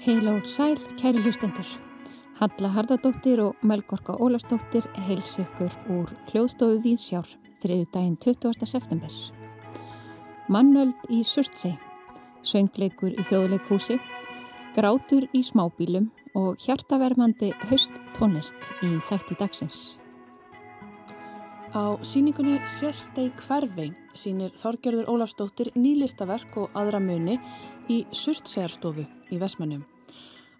Heila og sæl, kæri hlustendur. Halla Hardadóttir og Melgorka Ólafsdóttir heils ykkur úr hljóðstofu Víðsjár þriðu daginn 20. september. Mannöld í Surtsei, söngleikur í þjóðleikhúsi, grátur í smábílum og hjartaverfandi höst tónist í þætti dagsins. Á síningunni Sestei hverfi sínir Þorgerður Ólafsdóttir nýlistaverk og aðra muni í Surtsegarstofu í Vesmannum.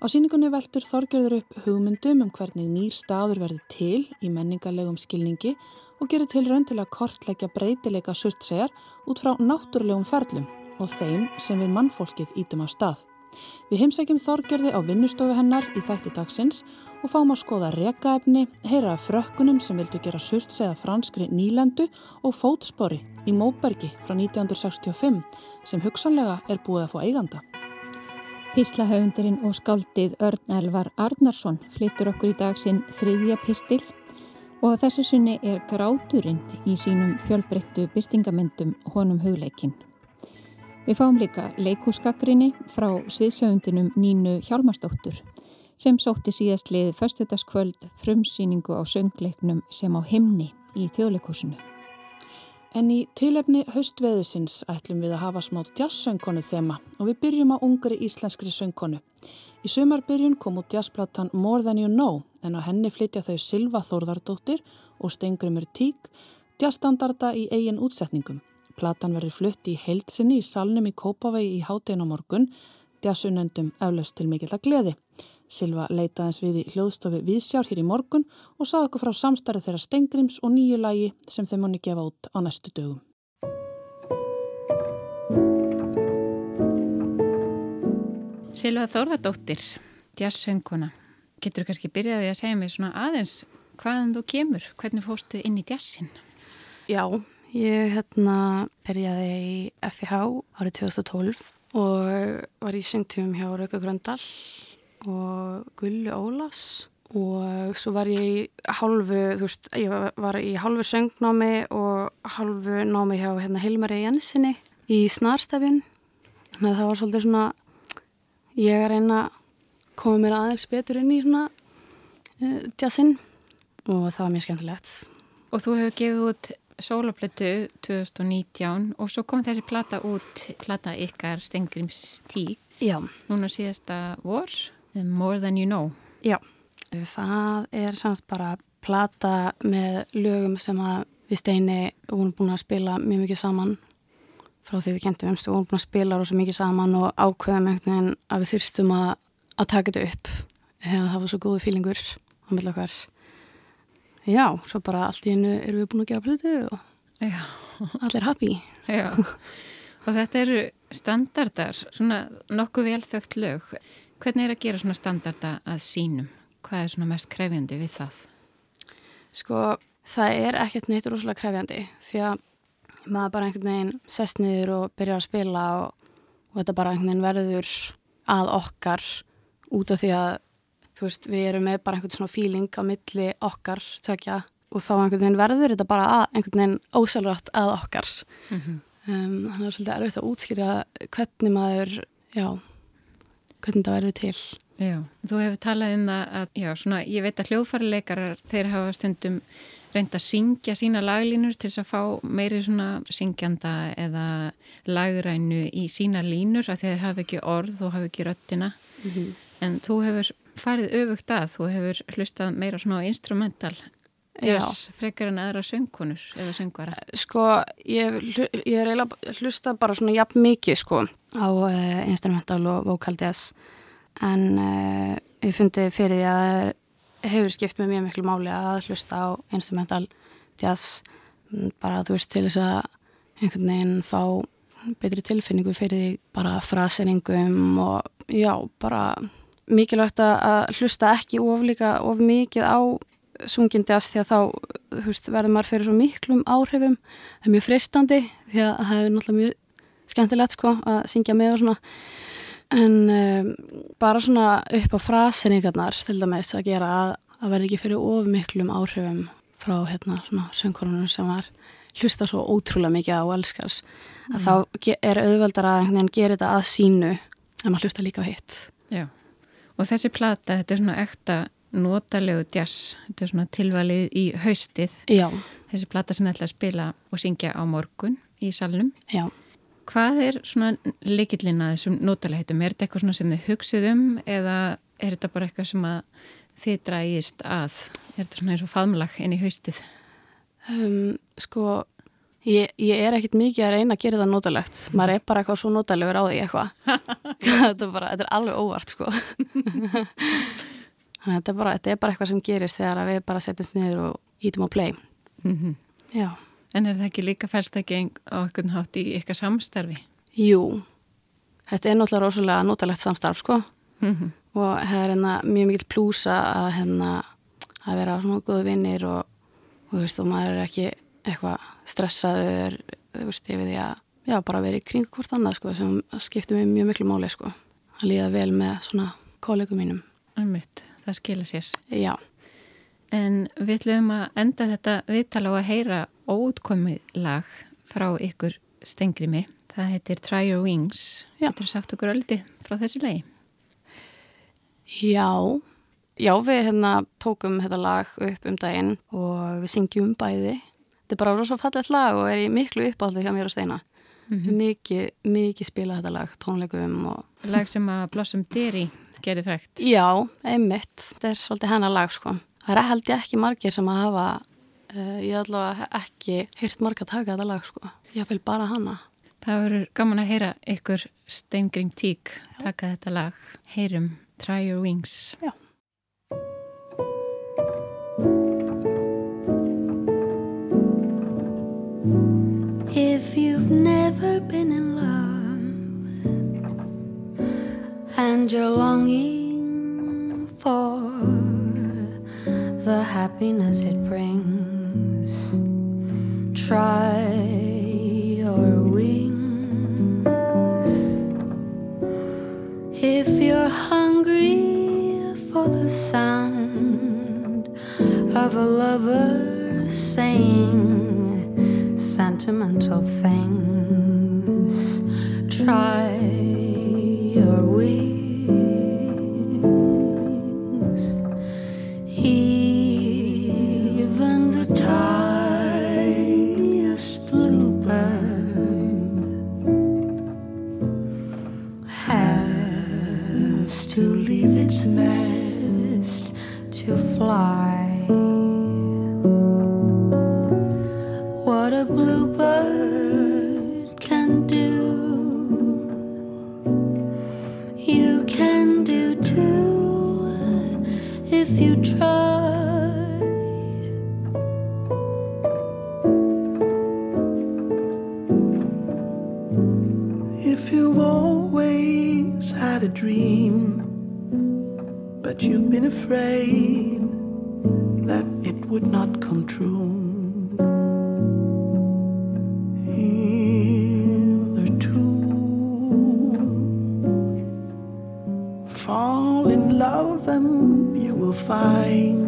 Á síningunni veltur Þorgerður upp hugmyndum um hvernig nýr staður verði til í menningarlegum skilningi og gerir til raun til að kortleggja breytileika surtsegar út frá náttúrulegum ferlum og þeim sem við mannfólkið ítum á stað. Við heimsækjum Þorgerði á vinnustofu hennar í þætti dagsins og fáum að skoða rekaefni, heyra af frökkunum sem vildu gera surtseða franskri nýlendu og fótspori í Móbergi frá 1965 sem hugsanlega er búið að fá eiganda. Píslahöfundurinn og skáldið Örn Elvar Arnarsson flyttur okkur í dag sinn þriðja pistil og þessu sunni er gráturinn í sínum fjölbreyttu byrtingamendum honum hugleikin. Við fáum líka leikúsgagrinni frá sviðsjöfundinum Nínu Hjálmarsdóttur sem sótti síðast liðið förstutaskvöld frumsýningu á söngleiknum sem á himni í þjóðleikúsinu. En í tilefni haustveðusins ætlum við að hafa smá jazzsöngkonu þema og við byrjum á ungri íslenskri söngkonu. Í sömarbyrjun kom út jazzplatan More Than You Know en á henni flytja þau Silva Þórðardóttir og Stengrimur Tík jazzstandarda í eigin útsetningum. Platan verður flutt í heilsinni í salnum í Kópavegi í hátdein á morgun, jazzunendum eflaust til mikill að gleði. Silva leitaðins við í hljóðstofi Viðsjár hér í morgun og sagði okkur frá samstarið þeirra Stengrims og nýju lægi sem þeim muni gefa út á næstu dögum. Silva Þórðardóttir, jazzsönguna. Getur þú kannski byrjaði að segja mér svona aðeins hvaðan þú kemur, hvernig fórstu inn í jazzin? Já, ég hérna byrjaði í FIH árið 2012 og var í söngtjum hjá Rauka Gröndal og Gulli Ólás og svo var ég í hálfu, þú veist, ég var í hálfu söngnámi og hálfu námi hjá hérna Hilmari Jensinni í Snarstafinn þannig að það var svolítið svona ég er eina komið mér aðeins betur inn í svona uh, jazzin og það var mjög skemmtilegt. Og þú hefur gefið út sólaplötu 2019 og svo kom þessi plata út, plata ykkar Stengrims tík Já. Núna síðasta vor More Than You Know. Já, það er samst bara plata með lögum sem að við steini vorum búin að spila mjög mikið saman frá því við kentum umstu, vorum búin að spila rosa mikið saman og ákveðum einhvern veginn að við þyrstum að, að taka þetta upp eða það var svo góði fílingur á milla okkar. Já, svo bara allt í hennu erum við búin að gera plötu og Já. allir happy. Já, og þetta eru standardar, svona nokkuð velþögt lög. Hvernig er að gera svona standarda að sínum? Hvað er svona mest krefjandi við það? Sko, það er ekkert neitt rosalega krefjandi því að maður bara einhvern veginn sest niður og byrjar að spila og, og þetta bara einhvern veginn verður að okkar út af því að þú veist, við erum með bara einhvern svona feeling á milli okkar tökja og þá einhvern veginn verður þetta bara að, einhvern veginn ósælrætt að okkar mm -hmm. um, þannig að það er svolítið erfitt að útskýra hvernig maður, já hvernig það verður til. Já, þú hefur talað um það að, já, svona, ég veit að hljóðfærileikarar, þeir hafa stundum reynd að syngja sína laglínur til þess að fá meiri svona syngjanda eða lagrænu í sína línur að þeir hafa ekki orð og hafa ekki röttina mm -hmm. en þú hefur farið öfugt að, þú hefur hlustað meira svona instrumental Þess frekar en aðra söngkonur eða söngvara? Sko, ég, ég er eiginlega hlusta bara svona jafn mikið sko á uh, instrumental og vocal jazz. En uh, ég fundi fyrir því að það hefur skipt með mjög miklu máli að hlusta á instrumental jazz. Bara þú veist til þess að einhvern veginn fá betri tilfinningu fyrir því bara fraseningum og já, bara mikilvægt að hlusta ekki of líka of mikið á sungindast því að þá veist, verður maður fyrir svo miklum áhrifum. Það er mjög fristandi því að það er náttúrulega mjög skemmtilegt sko að syngja með og svona. En um, bara svona upp á frasinningarnar til dæmis að gera að, að verði ekki fyrir of miklum áhrifum frá hérna svona söngkorunum sem var hlusta svo ótrúlega mikið á elskars að mm. þá er auðveldar að gera þetta að sínu að maður hlusta líka á hitt. Já, og þessi plata, þetta er svona ekta notalegu jazz, þetta er svona tilvalið í haustið Já. þessi plata sem ætla að spila og syngja á morgun í salnum Já. Hvað er svona leikillin að þessum notaleghetum? Er þetta eitthvað sem þið hugsið um eða er þetta bara eitthvað sem að þið drægist að? Er þetta svona eins og faðmlag inn í haustið? Um, sko, ég, ég er ekkit mikið að reyna að gera það notalegt. Maður er bara eitthvað svo notalegur á því eitthvað. þetta, þetta er alveg óvart, sko. Þetta, er bara, þetta er bara eitthvað sem gerist þegar við bara setjumst niður og ítum á play. Mm -hmm. Já. En er það ekki líka færst ekki á einhvern hátt í eitthvað samstarfi? Jú, þetta er náttúrulega rosalega notalegt samstarf, sko. Mm -hmm og það er hérna mjög mikill plúsa að hérna að vera svona góðu vinnir og, og þú veist og maður er ekki eitthvað stressaður þú veist yfir því að já bara vera í kring hvort annað sko sem skiptir mér mjög miklu máli sko að líða vel með svona kollegum mínum Ummitt, það skilja sér Já En við ætlum að enda þetta viðtala á að heyra óutkomið lag frá ykkur stengrimi það heitir Try Your Wings Getur þú sagt okkur öldi frá þessu lagi? Já, já við hérna tókum þetta lag upp um daginn og við syngjum bæði. Þetta er bara rosalega fallet lag og er í miklu uppáldi hjá mér og Steina. Mm -hmm. Mikið, mikið spila þetta lag, tónleikum og... Lag sem að Blossom Deary gerir frækt. Já, einmitt. Þetta er svolítið hennar lag sko. Það er held ég ekki margir sem að hafa, uh, ég allavega ekki hýrt marga taka þetta lag sko. Ég vil bara hana. Það verður gaman að heyra ykkur Steingrim Tík taka þetta lag. Heyrum Try Your Wings. Já. And you're longing for the happiness it brings, try your wings. If you're hungry for the sound of a lover saying sentimental things, try had a dream but you've been afraid that it would not come true. Fall in love and you will find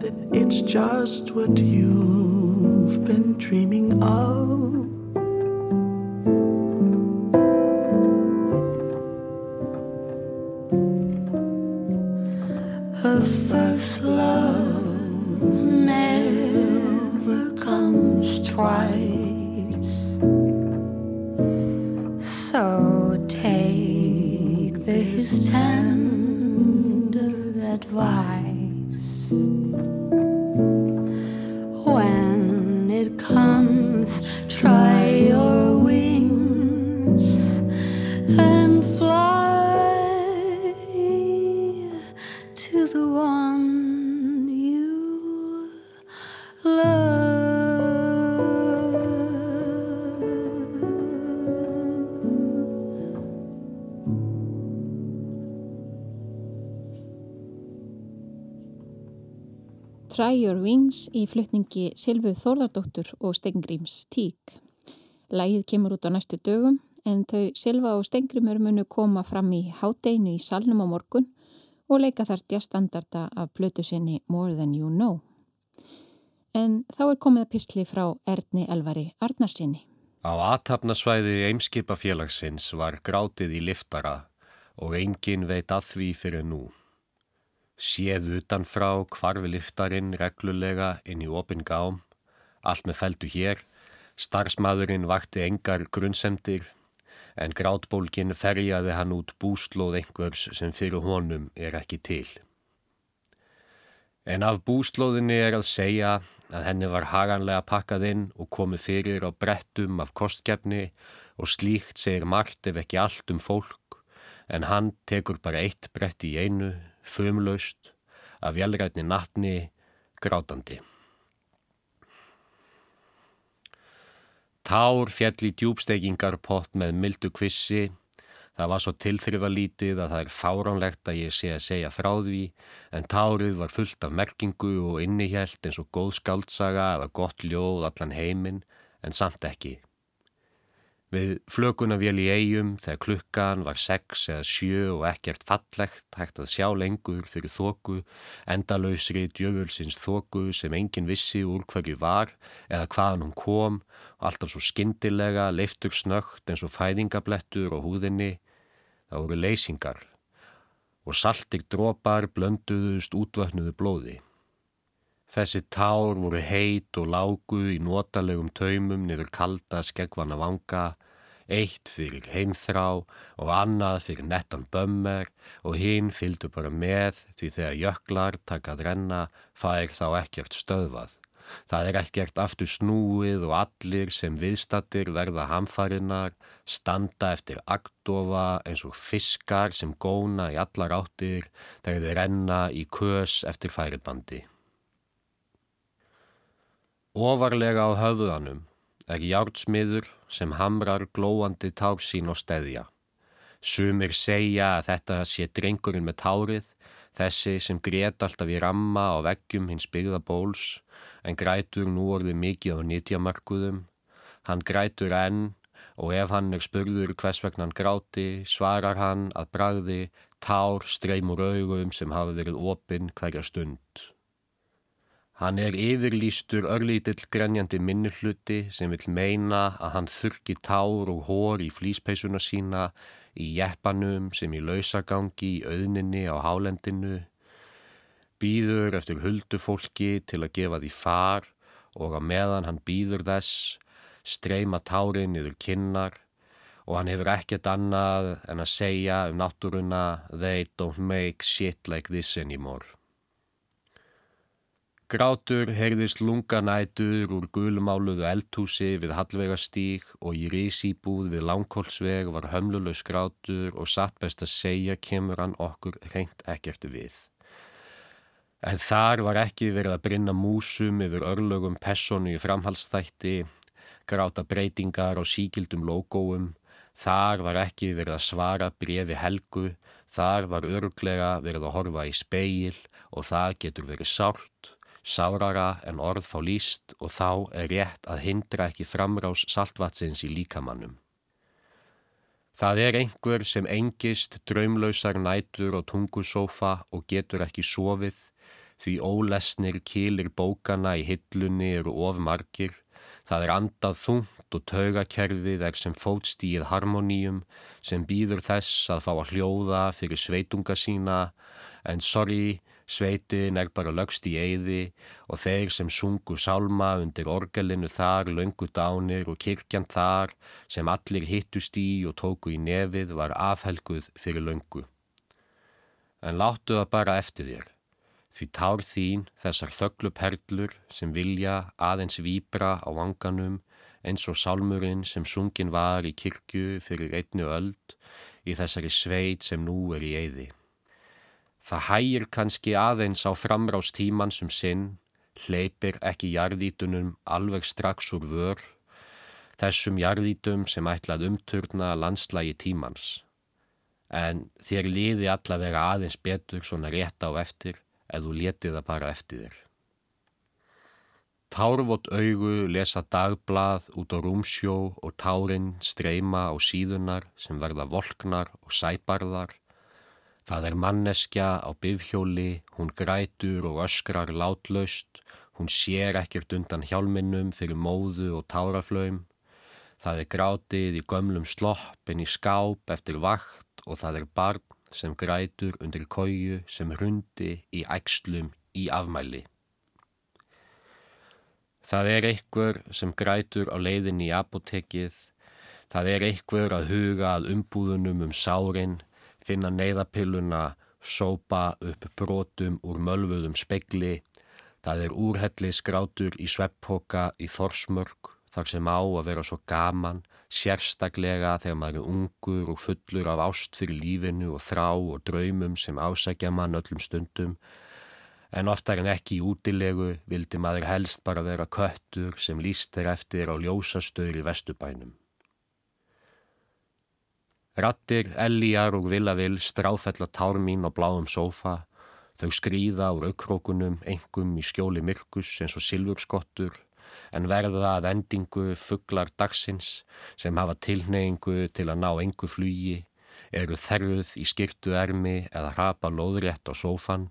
that it's just what you've Try Your Wings í flutningi Silvu Þórðardóttur og Stengrims Tík. Lægið kemur út á næstu dögum en þau Silva og Stengrimur munu koma fram í hátdeinu í salnum á morgun og leika þar djastandarda af blötu sinni More Than You Know. en þá er komið að písli frá Erni Elvari Arnarsinni. Á aðtapnasvæði Eimskipafélagsins var grátið í liftara og engin veit að því fyrir nú. Séð utanfrá kvarfi liftarinn reglulega inn í opin gám, allt með feldu hér, starfsmaðurinn vakti engar grunnsendir en grátbólgin ferjaði hann út búslóð einhvers sem fyrir honum er ekki til. En af búslóðinni er að segja að henni var haganlega pakkað inn og komið fyrir á brettum af kostgefni og slíkt segir margt ef ekki allt um fólk en hann tekur bara eitt brett í einu, fömlaust, af velrætni nattni, grátandi. Tár fjall í djúbstekingarpott með mildu kvissi. Það var svo tilþrifalítið að það er fáránlegt að ég sé að segja frá því en tárið var fullt af merkingu og innihjælt eins og góð skaldsaga eða gott ljóð allan heiminn en samt ekki. Við flökunna vél í eigum þegar klukkan var sex eða sjö og ekkert fallegt hægt að sjá lengur fyrir þóku, endalausri djöfulsins þóku sem engin vissi úr hverju var eða hvaðan hún kom alltaf svo skindilega, leiftur snögt eins og fæðingablettur og húðinni. Það voru leysingar og saltir drópar blönduðust útvöknuðu blóði. Þessi tár voru heit og lágu í notalegum taumum niður kalda skeggvana vanga, eitt fyrir heimþrá og annað fyrir nettan bömmer og hinn fylgdu bara með því þegar jöklar takað renna fær þá ekkert stöðvað. Það er ekkert aftur snúið og allir sem viðstattir verða hamfarinnar, standa eftir agdofa eins og fiskar sem góna í allar áttir þegar þeir renna í kös eftir færibandi. Ofarlega á höfðanum er jártsmiður sem hamrar glóandi tár sín og steðja. Sumir segja að þetta sé drengurinn með tárið, þessi sem grét alltaf í ramma á veggjum hins byggða bóls, en grætur nú orðið mikið á nýtjamarkuðum. Hann grætur enn og ef hann er spurður hvers vegna hann gráti, svarar hann að bragði tár streymur augum sem hafa verið opinn hverja stund. Hann er yfirlýstur örlítill grenjandi minnuluti sem vil meina að hann þurki tár og hór í flýspeisuna sína í jeppanum sem í lausagangi í auðninni á hálendinu, býður eftir huldufólki til að gefa því far og að meðan hann býður þess streyma tárin yfir kinnar og hann hefur ekkert annað en að segja um náttúruna they don't make shit like this anymore. Grátur heyrðist lunganætur úr gulmáluðu eldhúsi við Hallvegastík og í risýbúð við Langholtsveg var hömlulegs grátur og satt best að segja kemur hann okkur reynd ekkert við. En þar var ekki verið að brinna músum yfir örlögum personu í framhalsþætti, gráta breytingar og síkildum logoum, þar var ekki verið að svara brefi helgu, þar var örglega verið að horfa í speil og það getur verið sárt sárara en orð fá líst og þá er rétt að hindra ekki framrás saltvatsins í líkamannum. Það er einhver sem engist draumlausar nætur og tungusófa og getur ekki sofið því ólesnir kýlir bókana í hillunni eru of margir. Það er andað þungt og taugakerfið er sem fótstíð harmoníum sem býður þess að fá að hljóða fyrir sveitunga sína en sorgi Sveitin er bara lögst í eyði og þeir sem sungu sálma undir orgelinu þar, löngu dánir og kirkjan þar sem allir hittust í og tóku í nefið var afhelguð fyrir löngu. En láttu það bara eftir þér, því tár þín þessar þöggluperlur sem vilja aðeins výbra á vanganum eins og sálmurinn sem sungin var í kirkju fyrir einnu öld í þessari sveit sem nú er í eyði. Það hægir kannski aðeins á framrástíman sem sinn, hleypir ekki jarðítunum alveg strax úr vör, þessum jarðítum sem ætlað umturna landslægi tímans. En þér liði allavega aðeins betur svona rétt á eftir eða þú letið það bara eftir þér. Tárvot augu lesa dagblað út á rúmsjó og tárin streyma á síðunar sem verða volknar og sæbarðar Það er manneskja á bifhjóli, hún grætur og öskrar látlaust, Hún sér ekkert undan hjálminnum fyrir móðu og táraflöym. Það er grátið í gömlum sloppin í skáp eftir vakt og það er barn sem grætur undir kóju sem hrundi í ægslum í afmæli. Það er einhver sem grætur á leiðin í apotekið. Það er einhver að huga að umbúðunum um sárin, finna neyðapilluna, sópa upp brotum úr mölvuðum spekli, Það er úrhelli skrátur í svepphoka í Þorsmörg þar sem á að vera svo gaman, sérstaklega þegar maður er ungur og fullur af ást fyrir lífinu og þrá og draumum sem ásækja mann öllum stundum. En oftar en ekki í útilegu vildi maður helst bara vera köttur sem líst þeir eftir á ljósastöður í vestubænum. Rattir, Eljar og Vilavil stráfella tár mín á bláum sófa Þau skrýða úr aukrókunum, engum í skjóli myrkus eins og silfurskottur en verða að endingu fugglar dagsins sem hafa tilneyingu til að ná engu flugi, eru þerruð í skirtu ermi eða hrapa loðrétt á sófan.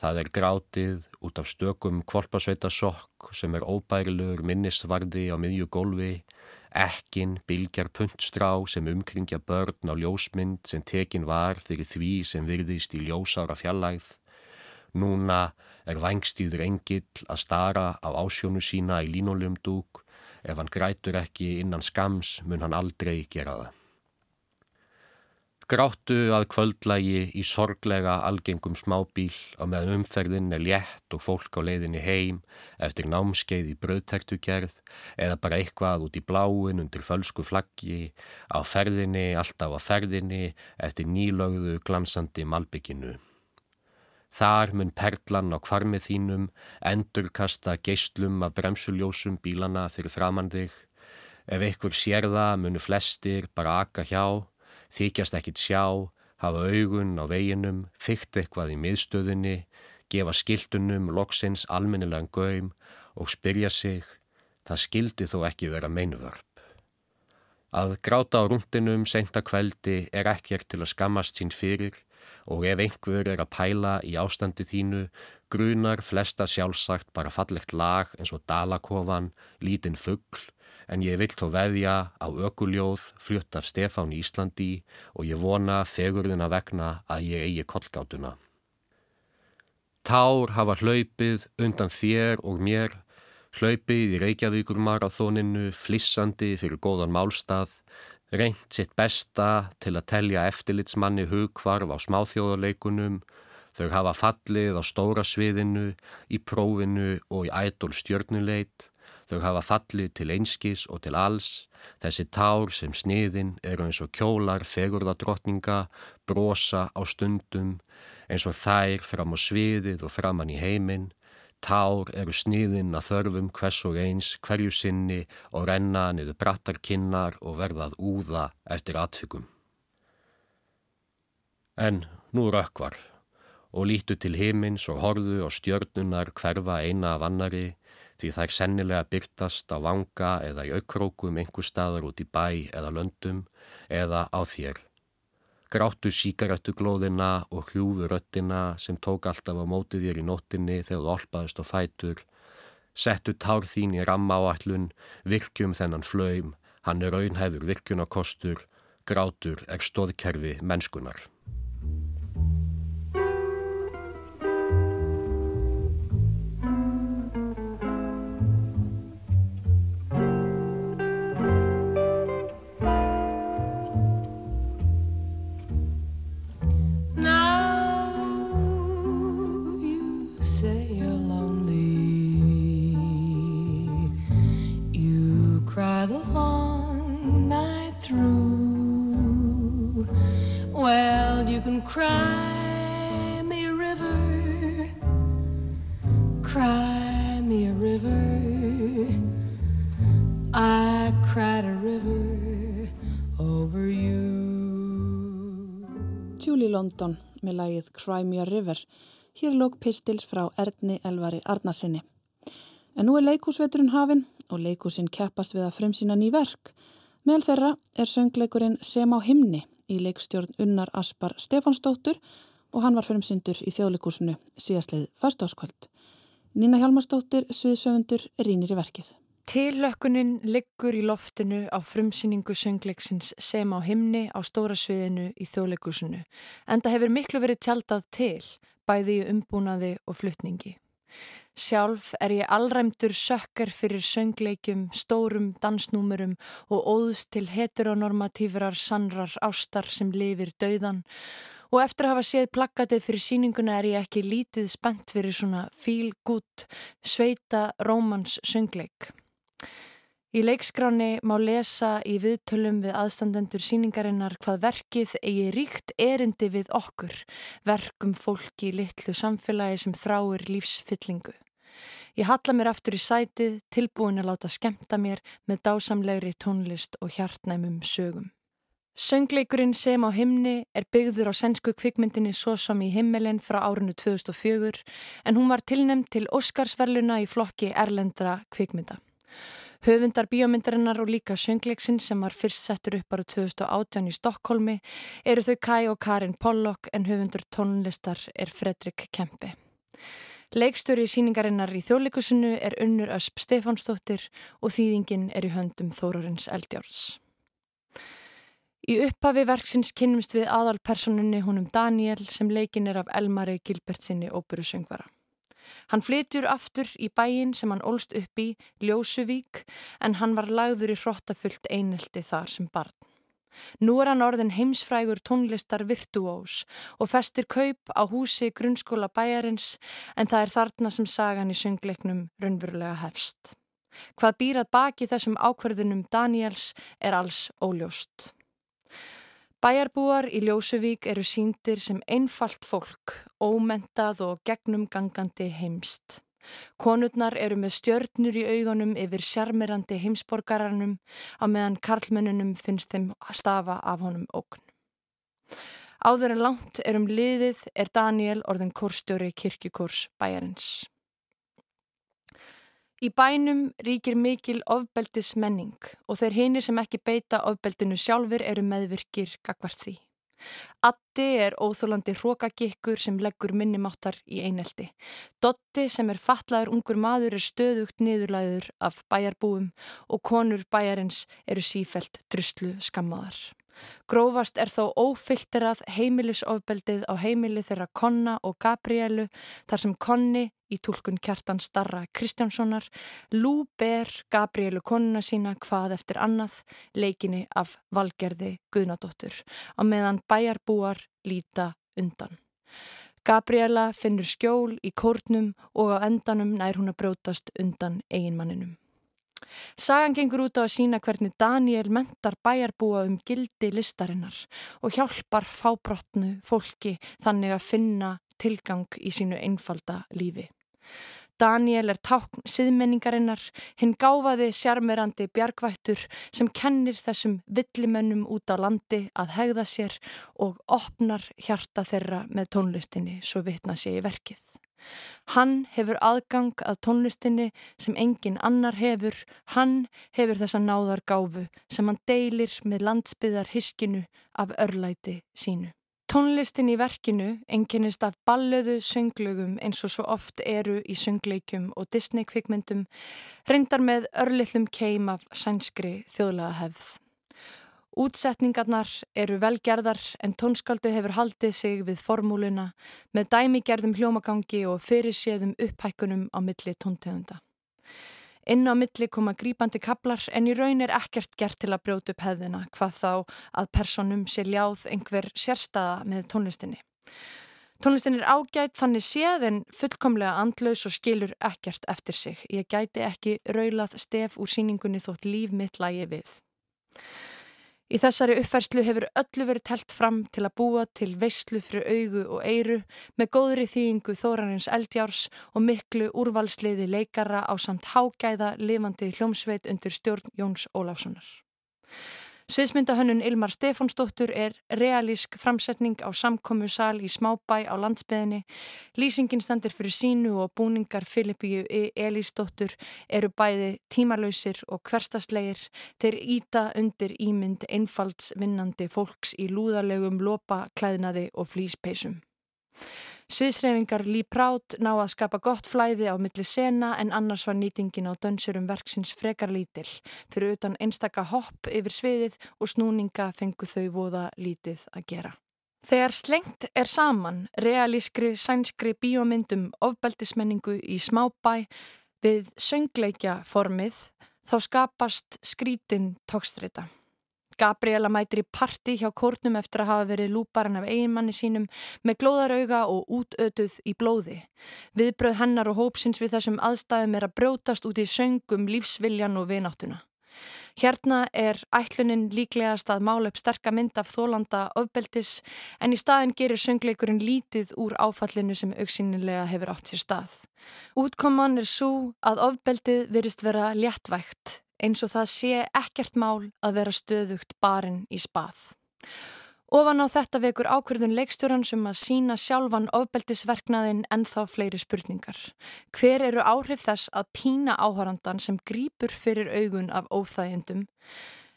Það er grátið út af stökum kvolpasveitasokk sem er óbærilegur minnisvarði á miðju gólfi, ekkin bilgjar puntstrá sem umkringja börn á ljósmynd sem tekin var fyrir því sem virðist í ljósára fjallægð Núna er vangstíður engill að stara á ásjónu sína í línulegum dúk. Ef hann grætur ekki innan skams mun hann aldrei gera það. Gráttu að kvöldlægi í sorglega algengum smábíl á meðan umferðin er létt og fólk á leiðinni heim eftir námskeið í bröðtertugerð eða bara eitthvað út í bláin undir fölsku flaggi á ferðinni, alltaf á ferðinni eftir nýlögðu glansandi malbygginu. Þar mun perlan á kvarmið þínum endurkasta geistlum af bremsuljósum bílana fyrir framann þig. Ef ykkur sér það munu flestir bara aka hjá, þykjast ekkit sjá, hafa augun á veginum, fyrkt eitthvað í miðstöðinni, gefa skildunum loksins almennilegan göym og spyrja sig, það skildi þó ekki vera meinvörp. Að gráta á rúndinum seinta kveldi er ekkert til að skammast sín fyrir, og ef einhver er að pæla í ástandi þínu grunar flesta sjálfsagt bara fallegt lag eins og dalakofan, lítinn fuggl en ég vill þó veðja á ökuljóð flutt af Stefán í Íslandi og ég vona fegurðina vegna að ég eigi kollgátuna. Tár hafa hlaupið undan þér og mér, hlaupið í Reykjavíkur marathóninu, flissandi fyrir góðan málstað, reynt sitt besta til að telja eftirlitsmanni hugkvarf á smáþjóðarleikunum, þau hafa fallið á stóra sviðinu, í prófinu og í ædol stjörnuleit, þau hafa fallið til einskis og til alls, þessi tár sem sniðin eru eins og kjólar fegurðadrottninga, brosa á stundum, eins og þær fram á sviðið og framann í heiminn, Tár eru sniðinn að þörfum hvers og eins hverju sinni og renna niður brattarkinnar og verðað úða eftir atfyggum. En nú rökkvar og lítu til himins og horðu og stjörnunar hverfa eina af annari því þær sennilega byrtast á vanga eða í aukrókum einhver staðar út í bæ eða löndum eða á þér. Gráttu síkarettuglóðina og hljúfu röttina sem tók alltaf á mótið þér í nóttinni þegar þú olpaðist og fætur, settu tár þín í rammáallun, virkjum þennan flöym, hann er raunhefur virkjunarkostur, grátur er stóðkerfi mennskunar. Cry me a river, cry me a river. I cried a river over you. Julie London með lagið Cry me a river. Hér lók pistils frá Erdni Elvari Arnarsinni. En nú er leikúsveturinn hafinn og leikúsinn keppast við að fremsina ný verk. Meðal þeirra er söngleikurinn Sem á himni í leikstjórn Unnar Aspar Stefansdóttur og hann var fremsyndur í þjóðleikúsinu síðastleið fastáskvöld. Nína Hjalmarsdóttir, sviðsöfundur, rínir í verkið. Tillökkunin liggur í loftinu á frumsýningu söngleiksins sem á himni á stóra sviðinu í þjóðleikusinu en það hefur miklu verið tjaldað til, bæði í umbúnaði og flutningi. Sjálf er ég allræmdur sökkar fyrir söngleikum, stórum dansnúmurum og óðst til heteronormatífrar sannrar ástar sem lifir dauðan og eftir að hafa séð plakatið fyrir síninguna er ég ekki lítið spennt fyrir svona fíl gút sveita rómans söngleik. Í leikskráni má lesa í viðtölum við aðstandendur síningarinnar hvað verkið eigi ríkt erindi við okkur, verkum fólki í litlu samfélagi sem þráir lífsfyllingu. Ég halla mér aftur í sætið, tilbúin að láta skemta mér með dásamlegri tónlist og hjartnæmum sögum. Söngleikurinn sem á himni er byggður á sænsku kvikmyndinni Svo som í himmelin frá árinu 2004 en hún var tilnemd til Óskarsverluna í flokki Erlendra kvikmynda. Höfundar bíómyndarinnar og líka söngleiksinn sem var fyrst settur upp ára 2018 í Stokkólmi eru þau Kai og Karin Pollock en höfundur tónlistar er Fredrik Kempe. Leikstöru í síningarinnar í þjóðleikusinu er unnur Ösp Stefánsdóttir og þýðingin er í höndum Þórarins Eldjárs. Í upphafi verksins kynnumst við aðalpersonunni húnum Daniel sem leikin er af Elmari Gilbertsinni óperusöngvara. Hann flytjur aftur í bæin sem hann ólst upp í, Ljósuvík, en hann var lagður í hróttafullt einelti þar sem barn. Nú er hann orðin heimsfrægur tónlistar virtuós og festir kaup á húsi grunnskóla bæjarins en það er þarna sem sagan í söngleiknum raunverulega hefst. Hvað býrað baki þessum ákverðunum Daniels er alls óljóst. Bæjarbúar í Ljósuvík eru síndir sem einfalt fólk, ómentað og gegnumgangandi heimst. Konurnar eru með stjörnur í augunum yfir sjarmirandi heimsborgararnum á meðan karlmennunum finnst þeim stafa af honum ókn. Áður en langt er um liðið er Daniel orðin kórstjóri kirkjukórs bæjarins. Í bænum ríkir mikil ofbeldis menning og þeir hinir sem ekki beita ofbeldinu sjálfur eru meðvirkir gagvart því. Addi er óþólandi hrókagikkur sem leggur minnimáttar í eineldi. Dotti sem er fatlaður ungur maður er stöðugt niðurlæður af bæjarbúum og konur bæjarins eru sífelt druslu skammaðar. Grófast er þó ófilterað heimilisofbeldið á heimili þeirra Konna og Gabrielu þar sem Konni í tólkun kjartan starra Kristjánssonar lú ber Gabrielu konuna sína hvað eftir annað leikinni af valgerði Guðnadóttur á meðan bæjarbúar líta undan. Gabriela finnur skjól í kórnum og á endanum nær hún að brótast undan eiginmanninum. Sagan gengur út á að sína hvernig Daniel mentar bæjarbúa um gildi listarinnar og hjálpar fábrotnu fólki þannig að finna tilgang í sínu einfalda lífi. Daniel er tákn siðmenningarinnar, hinn gáfaði sjarmerandi bjargvættur sem kennir þessum villimönnum út á landi að hegða sér og opnar hjarta þeirra með tónlistinni svo vitna sé í verkið. Hann hefur aðgang að tónlistinni sem engin annar hefur, hann hefur þessa náðar gáfu sem hann deilir með landsbyðar hiskinu af örlæti sínu. Tónlistin í verkinu enginnist af ballöðu sönglögum eins og svo oft eru í söngleikum og Disney kvikmyndum, reyndar með örlillum keim af sænskri þjóðlega hefð. Útsetningarnar eru velgerðar en tónskaldið hefur haldið sig við formúluna með dæmigerðum hljómagangi og fyrirséðum upphækkunum á milli tóntegunda. Inn á milli koma grípandi kaplar en í raun er ekkert gert til að brjóta upp hefðina hvað þá að personum sé ljáð einhver sérstaða með tónlistinni. Tónlistin er ágætt þannig séð en fullkomlega andlaus og skilur ekkert eftir sig. Ég gæti ekki raulað stef úr síningunni þótt líf mitt lægi við. Í þessari uppfærslu hefur öllu verið telt fram til að búa til veistlu fyrir augu og eiru með góðri þýðingu Þórarins Eldjárs og miklu úrvalsliði leikara á samt hágæða lifandi hljómsveit undir stjórn Jóns Óláfssonar. Sviðsmyndahönnun Ilmar Stefánsdóttur er realísk framsetning á samkommu sal í smábæ á landsbyðinni. Lýsingin standir fyrir sínu og búningar Filipíu e. Elísdóttur eru bæði tímalauðsir og hverstaslegir. Þeir íta undir ímynd einfalds vinnandi fólks í lúðarlegum lopa, klæðnaði og flýspeisum. Sviðsreyfingar Lee Prout ná að skapa gott flæði á milli sena en annars var nýtingin á dönsurum verksins frekar lítill. Fyrir utan einstaka hopp yfir sviðið og snúninga fengu þau voða lítið að gera. Þegar slengt er saman realískri sænskri bíómyndum ofbeldismenningu í smábæ við söngleikja formið þá skapast skrítin tókstrita. Gabriela mætir í parti hjá kórnum eftir að hafa verið lúparinn af eiginmanni sínum með glóðarauga og útötuð í blóði. Viðbröð hennar og hópsins við þessum aðstæðum er að brjótast út í söngum, lífsviljan og vináttuna. Hérna er ætlunin líklegast að mála upp sterka mynd af þólanda ofbeldis en í staðin gerir söngleikurinn lítið úr áfallinu sem auksinilega hefur átt sér stað. Útkoman er svo að ofbeldið virist vera léttvægt eins og það sé ekkert mál að vera stöðugt barinn í spað. Ofan á þetta vekur ákverðun leikstjóran sem að sína sjálfan ofbeldisverknaðin en þá fleiri spurningar. Hver eru áhrif þess að pína áhórandan sem grýpur fyrir augun af óþægjendum?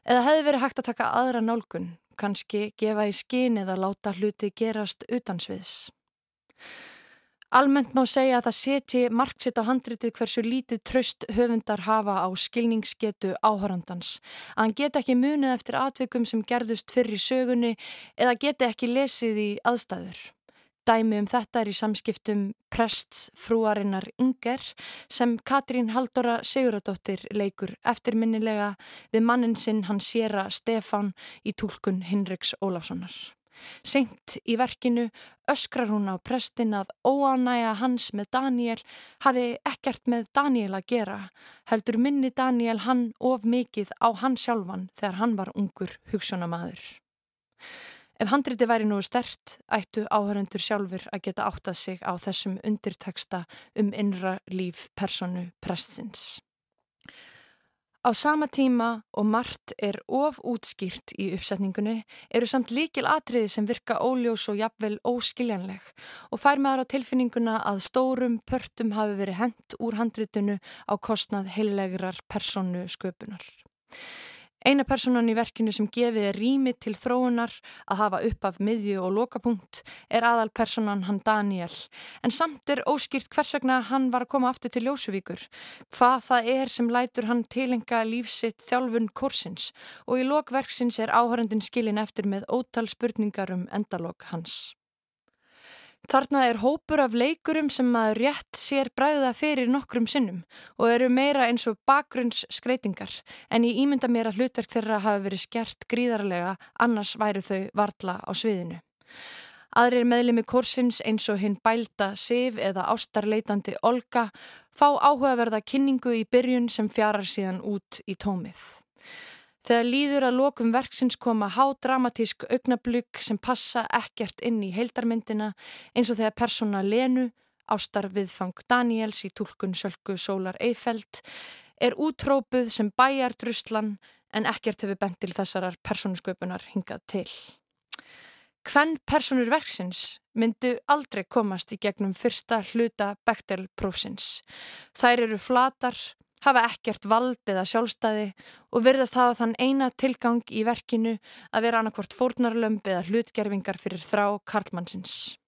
Eða hefði verið hægt að taka aðra nálgun, kannski gefa í skin eða láta hluti gerast utansviðs? Almennt má segja að það setji marksitt á handritið hversu lítið tröst höfundar hafa á skilningsgetu áhorandans. Að hann geti ekki munið eftir atvikum sem gerðust fyrir sögunni eða geti ekki lesið í aðstæður. Dæmi um þetta er í samskiptum prests frúarinnar Inger sem Katrín Haldóra Siguradóttir leikur eftirminnilega við mannin sinn hann séra Stefán í tólkun Hinriks Ólafssonar. Sengt í verkinu öskrar hún á prestin að óanæja hans með Daniel hafi ekkert með Daniel að gera, heldur minni Daniel hann of mikið á hann sjálfan þegar hann var ungur hugsunamaður. Ef handriti væri nú stert, ættu áhörendur sjálfur að geta áttað sig á þessum undirteksta um innra líf personu prestins. Á sama tíma og margt er of útskýrt í uppsetningunni eru samt líkil atriði sem virka óljós og jafnvel óskiljanleg og fær maður á tilfinninguna að stórum pörtum hafi verið hendt úr handritinu á kostnað heilegrar personu sköpunar. Eina personan í verkinu sem gefið er rými til þróunar að hafa upp af miðju og lokapunkt er aðal personan hann Daniel en samt er óskýrt hvers vegna hann var að koma aftur til Ljósuvíkur, hvað það er sem lætur hann tilenga lífsitt þjálfun korsins og í lokverksins er áhörendin skilin eftir með ótal spurningar um endalok hans. Þarna er hópur af leikurum sem maður rétt sér bræða fyrir nokkrum sinnum og eru meira eins og bakgrunns skreitingar en ég ímynda mér að hlutverk þeirra hafi verið skert gríðarlega annars væru þau varla á sviðinu. Aðrir meðlemi kursins eins og hinn bælda Sif eða ástarleitandi Olga fá áhugaverða kynningu í byrjun sem fjarar síðan út í tómið. Þegar líður að lokum verksins koma hádramatísk augnablugg sem passa ekkert inn í heildarmyndina eins og þegar persóna Lenu, ástar viðfang Daniels í tólkun Sölku Sólar Eifeld, er útrópuð sem bæjar druslan en ekkert hefur bent til þessarar persónusköpunar hingað til. Hvenn personur verksins myndu aldrei komast í gegnum fyrsta hluta Bechtel-prófsins. Þær eru flatar, hafa ekkert vald eða sjálfstæði og virðast hafa þann eina tilgang í verkinu að vera annarkvort fórnarlömb eða hlutgerfingar fyrir þrá Karlmannsins.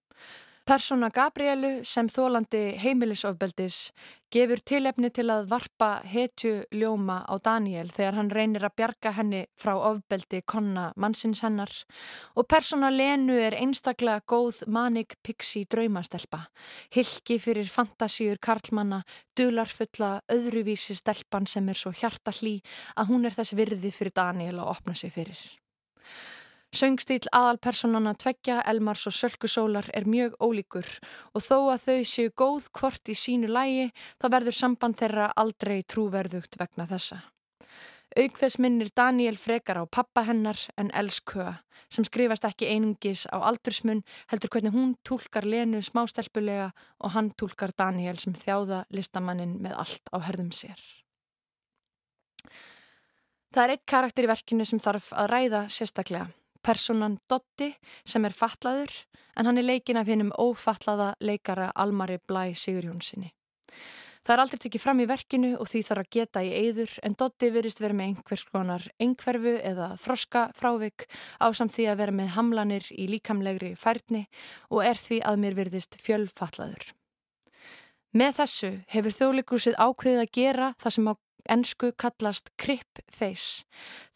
Persóna Gabrielu sem þólandi heimilisofbeldis gefur tilefni til að varpa hetju ljóma á Daniel þegar hann reynir að bjarga henni frá ofbeldi konna mannsins hennar og persóna Lenu er einstaklega góð manik pixi draumastelpa, hilki fyrir fantasíur karlmanna, dularfulla öðruvísi stelpan sem er svo hjarta hlý að hún er þess virði fyrir Daniel að opna sig fyrir. Söngstíl aðalpersonana tveggja, Elmars og Sölkusólar er mjög ólíkur og þó að þau séu góð hvort í sínu lægi þá verður samband þeirra aldrei trúverðugt vegna þessa. Auk þess minnir Daniel frekar á pappa hennar en elsköa sem skrifast ekki einungis á aldursmun heldur hvernig hún tólkar Lenu smástelpulega og hann tólkar Daniel sem þjáða listamannin með allt á herðum sér. Það er eitt karakter í verkinu sem þarf að ræða sérstaklega personan Dotti sem er fatlaður en hann er leikin af hennum ófatlaða leikara Almari Blæ Sigurjónssoni. Það er aldrei tekið fram í verkinu og því þarf að geta í eyður en Dotti virist verið með einhvers konar einhverfu eða þroska frávik á samt því að vera með hamlanir í líkamlegri færni og er því að mér virðist fjölfallaður. Með þessu hefur þjóðleikursið ákveðið að gera það sem á ennsku kallast crip face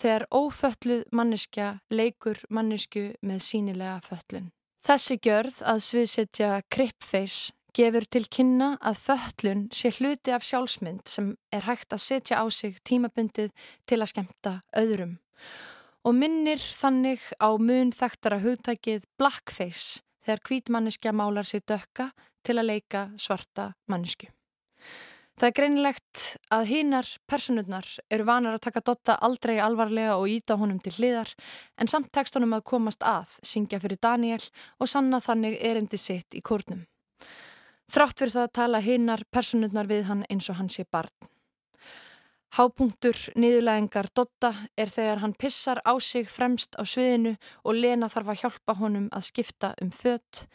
þegar ófölluð manneskja leikur mannesku með sínilega föllun. Þessi gjörð að sviðsetja crip face gefur til kynna að föllun sé hluti af sjálfsmynd sem er hægt að setja á sig tímabundið til að skemta öðrum og minnir þannig á mun þekktara hugtækið blackface þegar hvítmanniska málar sig dökka til að leika svarta mannisku. Það er greinilegt að hínar personurnar eru vanar að taka Dotta aldrei alvarlega og íta honum til hliðar en samt tekst honum að komast að, syngja fyrir Daniel og sanna þannig erindi sitt í kórnum. Þrátt fyrir það að tala hinnar personurnar við hann eins og hann sé barn. Hápunktur niðurlegengar Dotta er þegar hann pissar á sig fremst á sviðinu og Lena þarf að hjálpa honum að skipta um fött,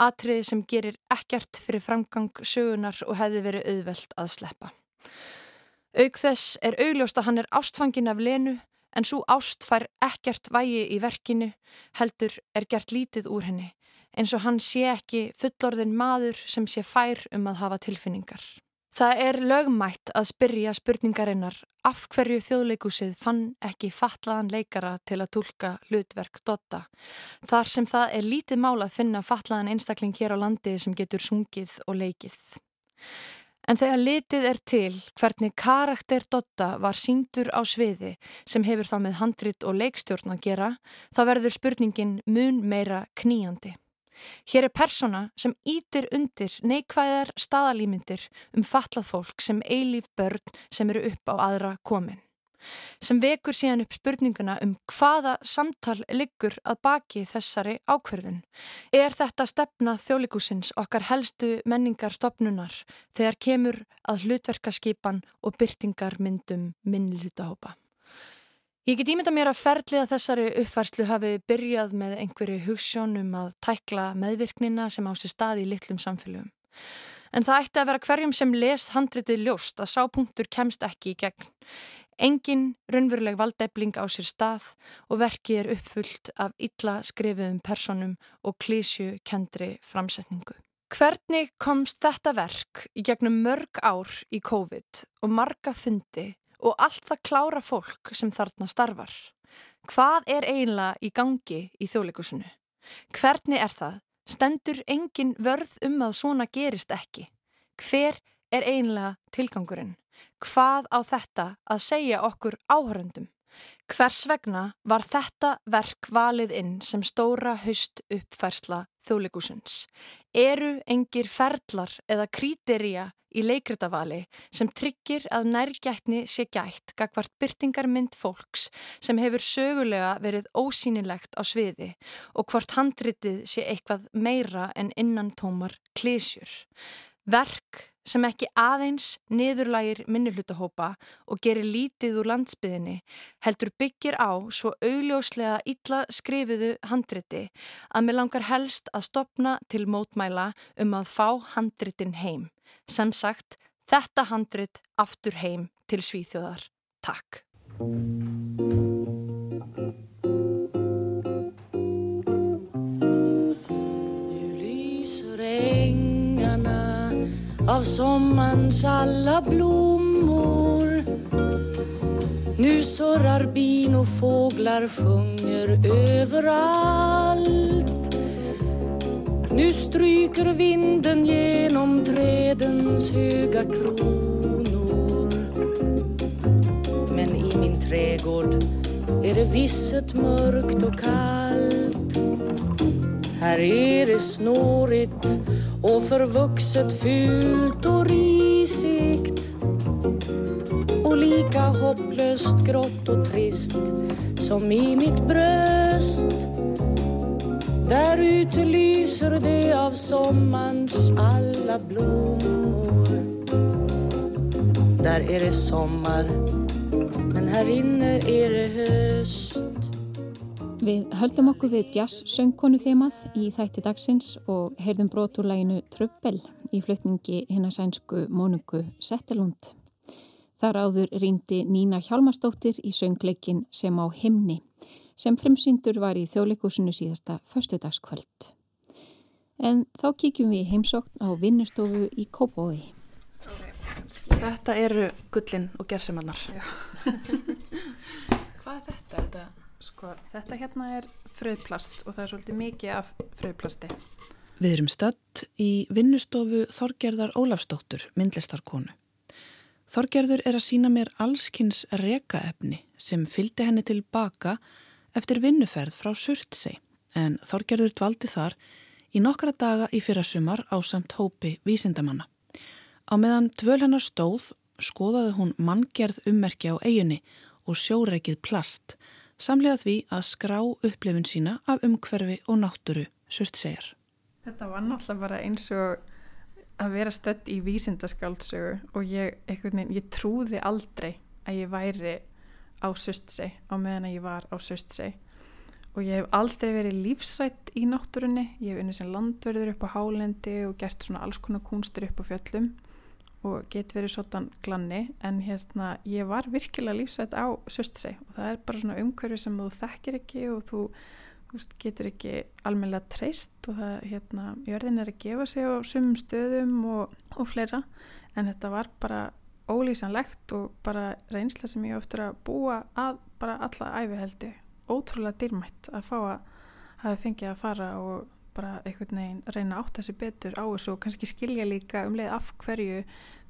atriði sem gerir ekkert fyrir framgang sögunar og hefði verið auðvelt að sleppa. Auk þess er augljóst að hann er ástfangin af Lenu en svo ást fær ekkert vægi í verkinu, heldur er gert lítið úr henni eins og hann sé ekki fullorðin maður sem sé fær um að hafa tilfinningar. Það er lögmætt að spyrja spurningarinnar af hverju þjóðleikusið fann ekki fatlaðan leikara til að tólka hlutverk Dotta, þar sem það er lítið mál að finna fatlaðan einstakling hér á landi sem getur sungið og leikið. En þegar litið er til hvernig karakter Dotta var síndur á sviði sem hefur það með handrit og leikstjórn að gera, þá verður spurningin mun meira kníjandi. Hér er persona sem ítir undir neikvæðar staðalýmyndir um fatlað fólk sem eilíf börn sem eru upp á aðra komin. Sem vekur síðan upp spurninguna um hvaða samtal liggur að baki þessari ákverðun. Er þetta stefna þjólikúsins okkar helstu menningar stopnunar þegar kemur að hlutverkaskipan og byrtingar myndum minnlutahópa? Ég get ímynda mér að ferðliða þessari uppfærslu hafi byrjað með einhverju hugssjón um að tækla meðvirknina sem á sér staði í litlum samfélögum. En það ætti að vera hverjum sem les handritið ljóst að sápunktur kemst ekki í gegn. Engin raunveruleg valdefling á sér stað og verki er uppfullt af illa skrifiðum personum og klísju kendri framsetningu. Hvernig komst þetta verk í gegnum mörg ár í COVID og marga fundi og allt það klára fólk sem þarna starfar. Hvað er eiginlega í gangi í þjóðleikusinu? Hvernig er það? Stendur engin vörð um að svona gerist ekki? Hver er eiginlega tilgangurinn? Hvað á þetta að segja okkur áhörundum? Hvers vegna var þetta verk valið inn sem stóra haust uppfærsla þjóðleikusins? Eru engir ferlar eða kríterja í leikritavali sem tryggir að nærgætni sé gætt gagvart byrtingarmynd fólks sem hefur sögulega verið ósýnilegt á sviði og hvort handritið sé eitthvað meira en innan tómar klísjur. Verk sem ekki aðeins niðurlægir minnuhlutahópa og gerir lítið úr landsbyðinni heldur byggir á svo augljóslega illa skrifiðu handriti að mér langar helst að stopna til mótmæla um að fá handritin heim. Sem sagt, þetta handrit aftur heim til Svíþjóðar. Takk. Av sommarns alla blommor. Nu surrar bin och fåglar sjunger överallt. Nu stryker vinden genom trädens höga kronor. Men i min trädgård är det visset mörkt och kallt. Här är det snårigt och förvuxet fult och risigt. Och lika hopplöst grått och trist som i mitt bröst. Där ute lyser det av sommarns alla blommor. Där är det sommar men här inne är det höst. Við höldum okkur við jazz söngkonu þemað í þætti dagsins og heyrðum broturlæginu Trubbel í flutningi hinn að sænsku Mónuku Settelund. Þar áður rýndi Nína Hjalmarsdóttir í söngleikin sem á himni sem fremsyndur var í þjóðleikusinu síðasta förstudagskvöld. En þá kíkjum við heimsókn á vinnustofu í Kópói. Þetta eru gullin og gerðsemannar. Hvað er þetta? þetta? Sko, þetta hérna er fröðplast og það er svolítið mikið af fröðplasti. Við erum stödd í vinnustofu Þorgerðar Ólafsdóttur, myndlistarkonu. Þorgerður er að sína mér allskynns rekaefni sem fylgdi henni tilbaka eftir vinnuferð frá Surtsei en Þorgerður dvaldi þar í nokkra daga í fyrra sumar á samt hópi vísindamanna. Á meðan dvöl hennar stóð skoðaði hún manngerð ummerki á eiginni og sjóreikið plast samlega því að skrá upplifin sína af umhverfi og náttúru Surtsegar. Þetta var náttúrulega bara eins og að vera stödd í vísindaskáldsögu og ég, veginn, ég trúði aldrei að ég væri á Surtsei á meðan að ég var á Surtsei og ég hef aldrei verið lífsrætt í náttúrunni, ég hef unnið sem landverður upp á hálendi og gert svona alls konar kúnstur upp á fjöllum og get verið svona glanni en hérna ég var virkilega lífsrætt á Surtsei og það er bara svona umhverfi sem þú þekkir ekki og þú veist, getur ekki almennilega treyst og það hérna, jörðin er að gefa sig á sumum stöðum og, og fleira. En þetta var bara ólýsanlegt og bara reynsla sem ég oftur að búa að bara alla æfiheldi ótrúlega dýrmætt að fá að hafa fengið að fara og bara einhvern veginn reyna átt sé betur á þessu og kannski skilja líka um leið af hverju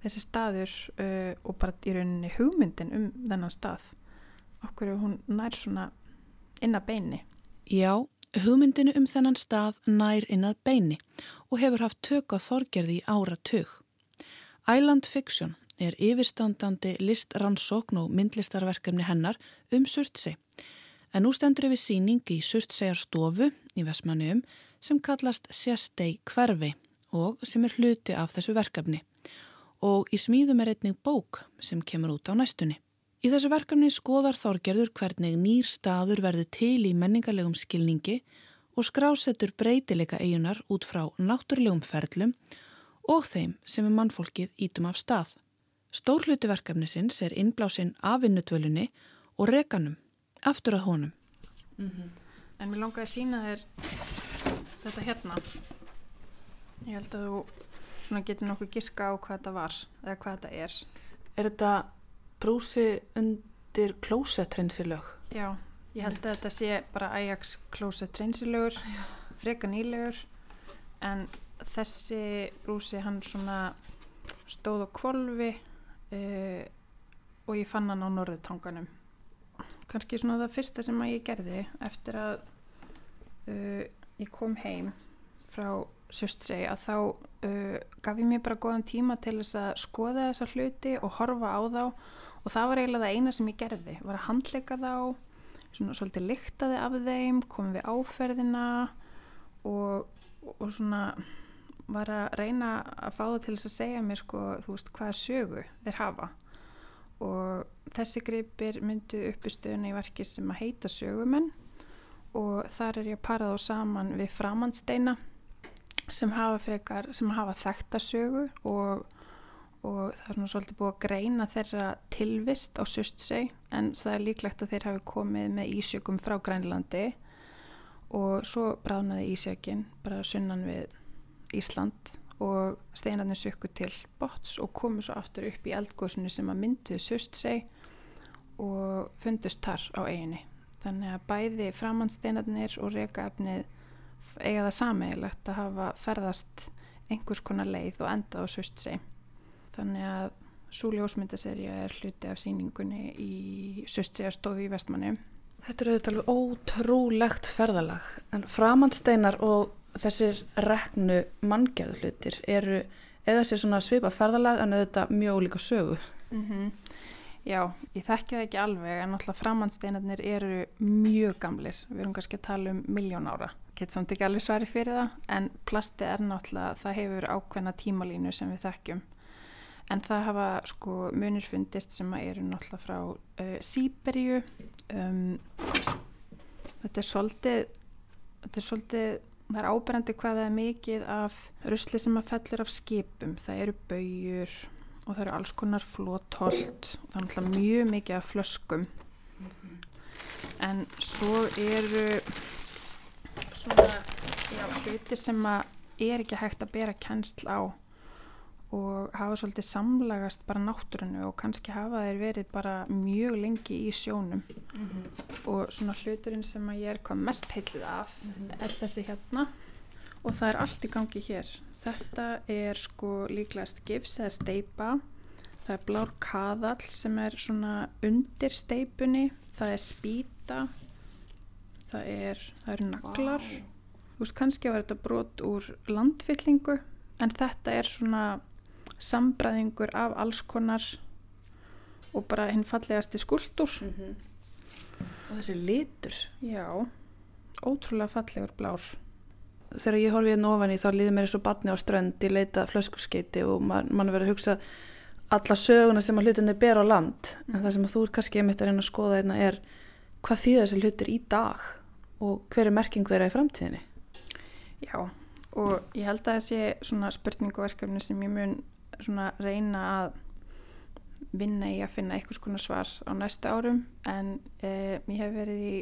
þessi staður uh, og bara í rauninni hugmyndin um þennan stað okkur hún nær svona inn að beini Já, hugmyndinu um þennan stað nær inn að beini og hefur haft tök á þorgerði í ára tök. Island Fiction er yfirstandandi listrannsókn og myndlistarverkefni hennar um Surtsey. En nú stendur yfir síning í Surtseyjar stofu í Vestmanniðum sem kallast Sérstei hverfi og sem er hluti af þessu verkefni. Og í smíðum er einnig bók sem kemur út á næstunni. Í þessu verkefni skoðar Þorgerður hvernig nýr staður verður til í menningarlegum skilningi og skrásetur breytileika eigunar út frá náttúrlegum ferlum og þeim sem er mannfólkið ítum af stað. Stór hluti verkefnisins er innblásinn af vinnutölunni og rekanum, aftur að honum. Mm -hmm. En mér langaði að sína þér þetta hérna. Ég held að þú getur nokkuð giska á hvað þetta var eða hvað þetta er. Er þetta brúsi undir klósettrensilög? Já, ég held að þetta sé bara Ajax klósettrensilögur, freka nýlegur en þessi brúsi hann svona stóð á kvolvi uh, og ég fann hann á norðutanganum kannski svona það fyrsta sem að ég gerði eftir að uh, ég kom heim frá Sjöstsei að þá uh, gaf ég mér bara góðan tíma til þess að skoða þessa hluti og horfa á þá. Og það var eiginlega það eina sem ég gerði var að handleika þá svona svolítið lyktaði af þeim komið við áferðina og, og svona var að reyna að fá það til þess að segja mér sko, þú veist, hvaða sögu þeir hafa. Og þessi gripir myndu uppistöðuna í verki sem að heita sögumenn og þar er ég að para þá saman við framhandsteina sem hafa frekar, sem hafa þekta sögu og, og það er svona svolítið búið að greina þeirra tilvist á Sustsei en það er líklegt að þeir hafi komið með ísjökum frá Grænlandi og svo bráðnaði ísjökin bara sunnan við Ísland og steinarnir sökku til bots og komu svo aftur upp í eldgóðsunu sem að mynduði söst seg og fundust þar á eiginni. Þannig að bæði framhandsteinarnir og reykaefnið eiga það sameigilegt að hafa ferðast einhvers konar leið og enda á söst seg. Þannig að Súljósmyndaserja er hluti af síningunni í söstsegastofi í Vestmanni. Þetta er auðvitað alveg ótrúlegt ferðalag en framhandsteinar og þessir reknu manngjörðu hlutir eru eða sér svona svipa ferðalag en auðvitað mjög líka sögu mm -hmm. Já, ég þekki það ekki alveg en alltaf framhandsteinarnir eru mjög gamlir, við erum kannski að tala um miljón ára, gett samt ekki alveg svari fyrir það en plasti er náttúrulega það hefur ákveðna tímalínu sem við þekkjum. En það hafa sko munir fundist sem eru náttúrulega frá uh, Sýberju um, þetta er svolítið þetta er svolítið það er áberandi hvað það er mikið af rusli sem að fellur af skipum. Það eru bauður og það eru alls konar flótholt það er náttúrulega mjög mikið af flöskum. En svo eru svona já, hlutir sem að er ekki hægt að bera kennsl á og hafa svolítið samlagast bara náttúrunu og kannski hafa þeir verið bara mjög lengi í sjónum. Mm -hmm. og svona hluturinn sem að ég er hvað mest heilið af mm -hmm. er þessi hérna. Og það er allt í gangi hér þetta er sko líklegast gifs eða steipa það er blár kaðall sem er svona undir steipunni það er spýta. Það er, það eru naglar. Wow. þú veist kannski að þetta brot úr landfyllingu en þetta er svona sambræðingur af alls konar og bara hinn fallegasti skuldur mm -hmm. og þessi litur. Já, ótrúlega fallegur blár þegar ég horfið hérna ofan í þá líður mér eins og batni á strönd í leita flöskuskeiti og mann man verður að hugsa alla söguna sem að hlutinni ber á land. En það sem að þú er kannski einmitt að reyna að skoða einna er hvað þýða þessi hlutir í dag og hver er merking þeirra í framtíðinni? Já, og ég held að það sé svona spurninguverkefni sem ég mun svona reyna að vinna í að finna einhvers konar svar á næstu árum. En eh, ég hef verið í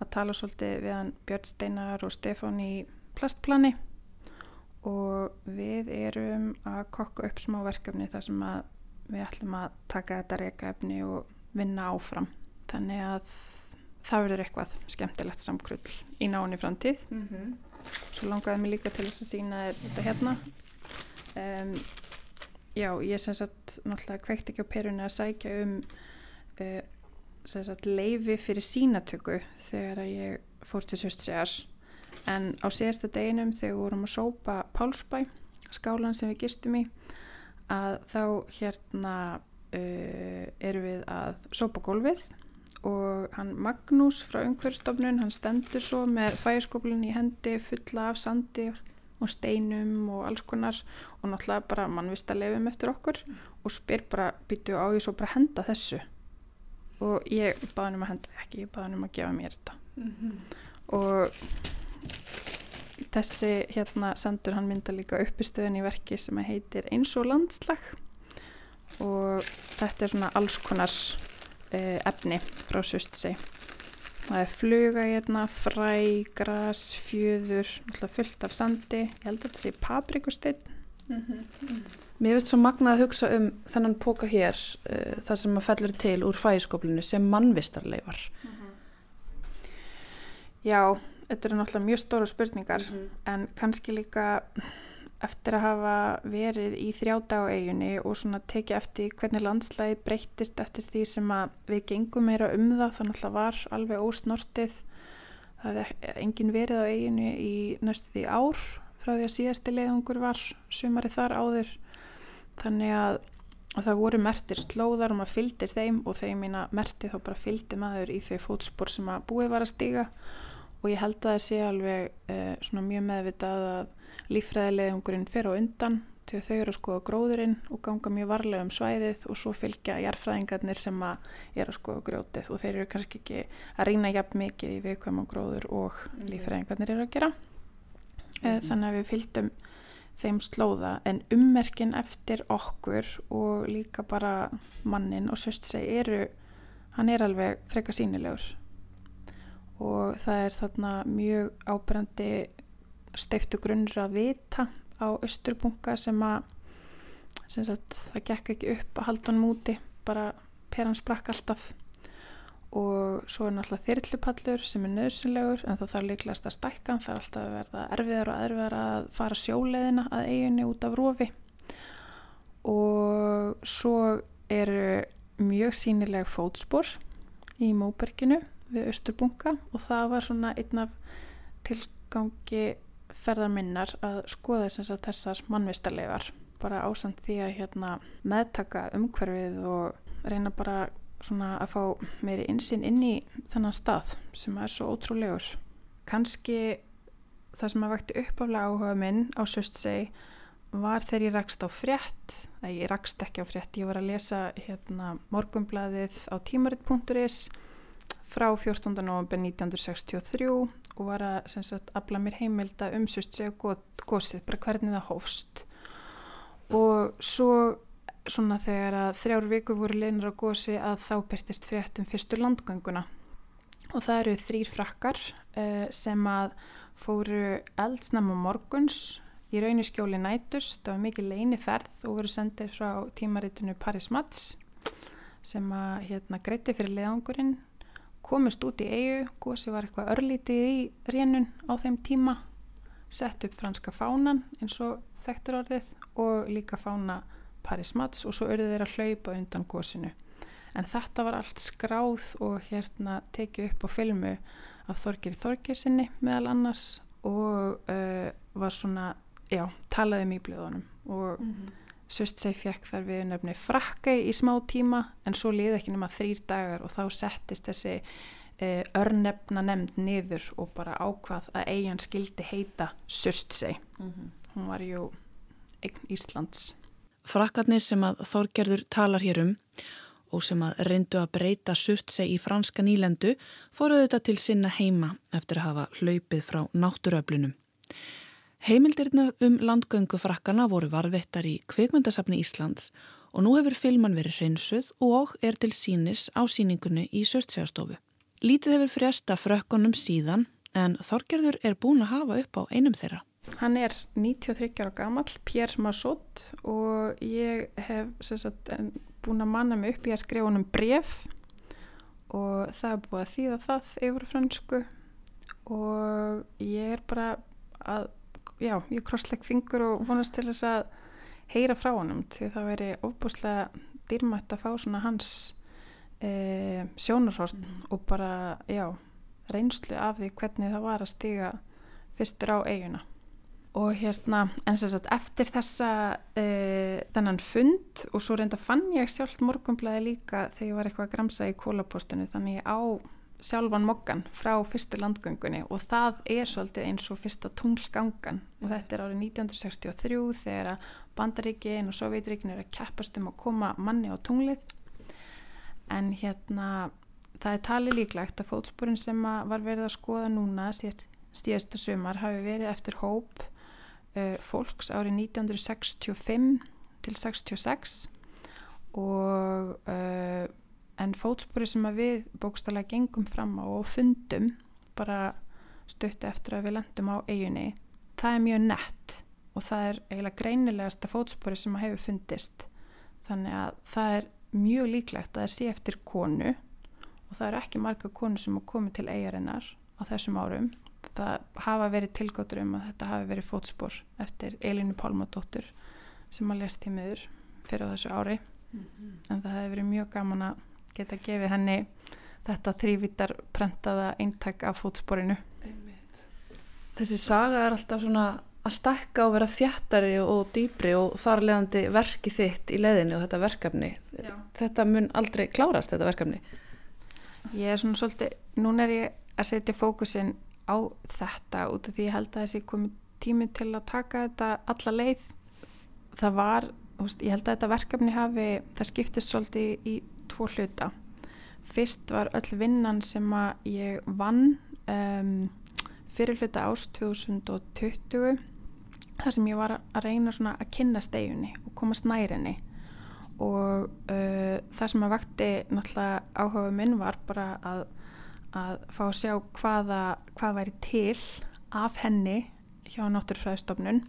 að tala svolítið við hann Björn Steinar og Stefán í plastplani. Og við erum að kokka upp smá verkefni þar sem að við ætlum að taka þetta reykaefni og vinna áfram. Þannig að það verður eitthvað skemmtilegt samkrull í náni framtíð. Mm -hmm. svo langaði mig líka til þess að sína þetta hérna. Um, Já, ég sem sagt náttúrulega kveikt ekki á perunni að sækja um uh, sem sagt leifi fyrir sínatöku þegar ég fór til Söstsegar en á síðasta deginum þegar við vorum að sópa Pálsbæ, skálan sem við gistum í að þá hérna uh, erum við að sópa gólfið og hann Magnús frá umhverfstofnun, hann stendur svo með fæjaskoplun í hendi fulla af sandi og steinum og alls konar og náttúrulega bara mannvist að lefum eftir okkur og spyr bara býtu á ég svo bara henda þessu og ég baði um að henda ekki, ég baði um að gefa mér þetta mm -hmm. og þessi hérna sendur hann mynda líka uppistöðin í verki sem heitir eins og landslag og þetta er svona alls konar eh, efni frá Sustsei það er fluga hérna, fræ, gras, fjöður, fullt af sandi, ég held að þetta sé paprikustinn. Mm -hmm. Mér finnst svo magnað að hugsa um þennan póka hér, uh, það sem að fellur til úr fæskoplinu sem mannvistarleifar. Mm -hmm. Já, þetta eru náttúrulega mjög stóru spurningar, mm -hmm. en kannski líka eftir að hafa verið í þrjáta á eiginni og svona tekið eftir hvernig landslæði breyttist eftir því sem að við gengum meira um það þannig að það var alveg ósnortið. Það hefði engin verið á eiginni í næstu því ár frá því að síðasti leiðungur var sumari þar áður. Þannig að, að það voru mertir slóðar og maður fylgdir þeim og þeim mína merti þá bara fylgdi maður í þau fótspór sem að búið var að stiga og ég held að það sé alveg eh, svona mjög meðvitað að lífræðilegungurinn fer á undan til þau eru að skoða gróðurinn og ganga mjög varlega um svæðið og svo fylgja jærfræðingarnir sem að er að skoða grótið og þeir eru kannski ekki að rýna jafn mikið í viðkvæm og gróður og mm. lífræðingarnir eru að gera mm. þannig að við fylgdum þeim slóða en ummerkin eftir okkur og líka bara mannin og söst seg eru hann er alveg freka sínilegur og það er þarna mjög ábrandi steiftu grunnur að vita á austurbunga sem að sem sagt, það gekk ekki upp að halda hann múti, bara peran sprakk alltaf. Og svo er náttúrulega þyrlipallur sem er nöðsynlegur en það þarf líklegast að stækka það er alltaf að verða erfiðar og erfiðar að fara sjóleðina að eiginu út af rofi. Og svo eru mjög sínileg fótspor í Móberginu við Östurbunga og það var svona einn af tilgangi ferðar minnar að skoða þessar mannvistarleifar bara ásand því að hérna, meðtaka umhverfið og reyna bara svona að fá meiri insinn inn í þennan stað sem er svo ótrúlegur. Kanski það sem að vakti uppaflega áhuga minn á Söstsei var þegar ég rakst á frétt, að ég rakst ekki á frétt, ég var að lesa hérna, morgumblaðið á tímaritt.is frá 14. november 1963 og var að sagt, afla mér heimilda umsust sig og gósið, bara hvernig það hófst. Og svo svona þegar að þrjár viku voru leinar á gósi að þá byrtist fréttum fyrstu landgönguna. Og það eru þrýr frakkar uh, sem að fóru eldsnam á morguns. Í rauniskjóli nætus, það var mikið leiniferð og voru sendir frá tímaritinu Paris Mats sem að hérna greiti fyrir leðangurinn komist út í eigu, gósi var eitthvað örlítið í rénun á þeim tíma sett upp franska fánan eins og þekktur orðið og líka fána Paris Mats og svo örðu þeir að hlaupa undan gósinu en þetta var allt skráð og hérna tekið upp á filmu af Þorgir Þorgirsinni meðal annars og uh, var svona já, talaði um íblöðunum og mm -hmm. Sustsei fekk þar við nefni frakkei í smá tíma en svo liði ekki nema þrýr dagar og þá settist þessi e, örnefna nefnd niður og bara ákvað að eigin skildi heita Sustsei. Mm -hmm. Hún var jú eign Íslands. Frakkarnir sem að Þorgerður talar hér um og sem að reyndu að breyta Sustsei í franska nýlendu fóruðu þetta til sinna heima eftir að hafa hlaupið frá náttúröflunum. Heimildirnar um landgöngufrakkana voru varvettar í kveikmyndasafni Íslands og nú hefur filman verið hreinsuð og er til sínis á síningunni í Sörtsjástofu. Lítið hefur fresta frökkunum síðan en Þorgerður er búin að hafa upp á einum þeirra. Hann er 93 ára gammal, Pierre Masot og ég hef sagt, búin að manna mig upp í að skrifa honum bref og það er búin að þýða það yfir fransku og ég er bara að já, ég krossleik fingur og vonast til þess að heyra frá honum því það veri óbúslega dýrmætt að fá svona hans e, sjónarhort mm. og bara, já, reynslu af því hvernig það var að stiga fyrstur á eiguna og hérna, og þess að eftir þessa e, þennan fund og svo reynda fann ég sjálf morgunblæði líka þegar ég var eitthvað að gramsa í kólapostinu þannig á sjálfan mokkan frá fyrstu landgöngunni og það er svolítið eins og fyrsta tunglgangan. Og þetta er árið 1963 þegar að Bandaríkin og Sovjetríkin er að keppast um að koma manni á tunglið. En hérna það er talið líklegt að fótsporin sem að var verið að skoða núna stíðasta sumar hafi verið eftir hóp uh, fólks árið 1965 til 66 og uh, en fótspori sem við bókstala gengum fram á og fundum bara stöttu eftir að við lendum á eiginni það er mjög nett og það er eiginlega greinilegasta fótspori sem hefur fundist. Þannig að það er mjög líklegt að það sé eftir konu og það eru ekki marga konu sem hafa komið til eigarinnar á þessum árum. Það hafa verið tilgóttur um að þetta hafi verið fótspor eftir Elinu Pálmadóttur sem að lest í miður fyrir þessu ári. Mm -hmm. en það hefur verið mjög gaman að geta gefið henni þetta þrývítar prentaða eintak af fótsporinu. Þessi saga er alltaf svona að stakka og vera þjættari og dýbri og þar leðandi verki þitt í leðinu og þetta verkefni. Já. þetta mun aldrei klárast þetta verkefni. Ég er svona svolítið núna er ég að setja fókusin á þetta út af því ég held að þessi komi tími til að taka þetta alla leið. Það var, ég held að þetta verkefni hafi, það skiptist svolítið í tvo hluta. Fyrst var öll vinnan sem að ég vann um, fyrir hluta árs 2020 þar sem ég var að reyna að kynna steginni og komast nærinni og uh, það sem að vakti náttúrulega áhuga minn var bara að, að fá að sjá hvaða, hvað væri til af henni hjá náttúrufræðistofnun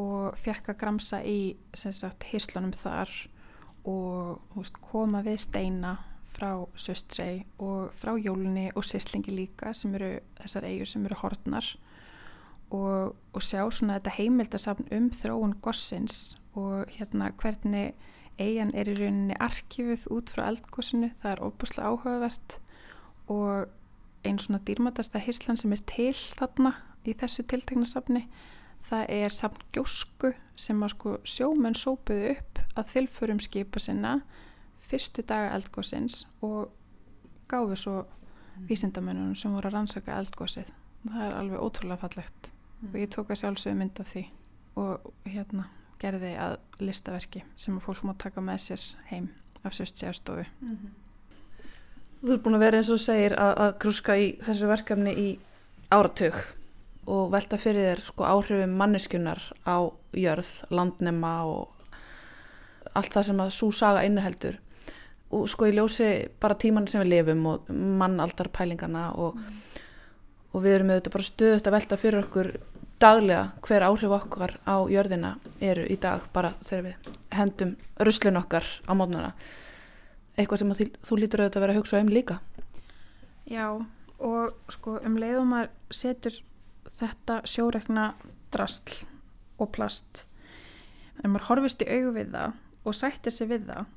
og fekk að gramsa í hýrslunum þar og veist, koma við steina frá Söstrei og frá Jólunni og Sýslingi líka sem eru þessar eigur sem eru hortnar og, og sjá svona þetta heimildasafn um þróun gossins og hérna hvernig eigan er í rauninni arkifuð út frá eldgossinu, það er óbúslega áhugavert og einn svona dýrmatasta hirslan sem er til þarna í þessu tiltegnasafni það er samt gjósku sem að sko sjómenn sópuðu upp að þylfurum skipa sinna fyrstu daga eldgóðsins og gáðu svo mm. vísindamennunum sem voru að rannsaka eldgóðsið það er alveg ótrúlega fallegt mm. og ég tók að sjálfsögðu mynda því og hérna gerði að listaverki sem að fólk má taka með sér heim af sérstjárstofu mm -hmm. Þú ert búin að vera eins og segir að, að grúska í þessu verkefni í áratug og velta fyrir þér sko áhrifum manneskunar á jörð, landnema og allt það sem að svo saga innuheldur og sko í ljósi bara tíman sem við lifum og mannaldar pælingana og, mm. og við erum auðvitað bara stöðut að velta fyrir okkur daglega hver áhrif okkar á jörðina eru í dag bara þegar við hendum ruslun okkar á mótnana eitthvað sem þú, þú lítur auðvitað að vera að hugsa um líka Já og sko um leiðum að setur þetta sjórekna drastl og plast. En maður horfist í augu við það og sættir sig við það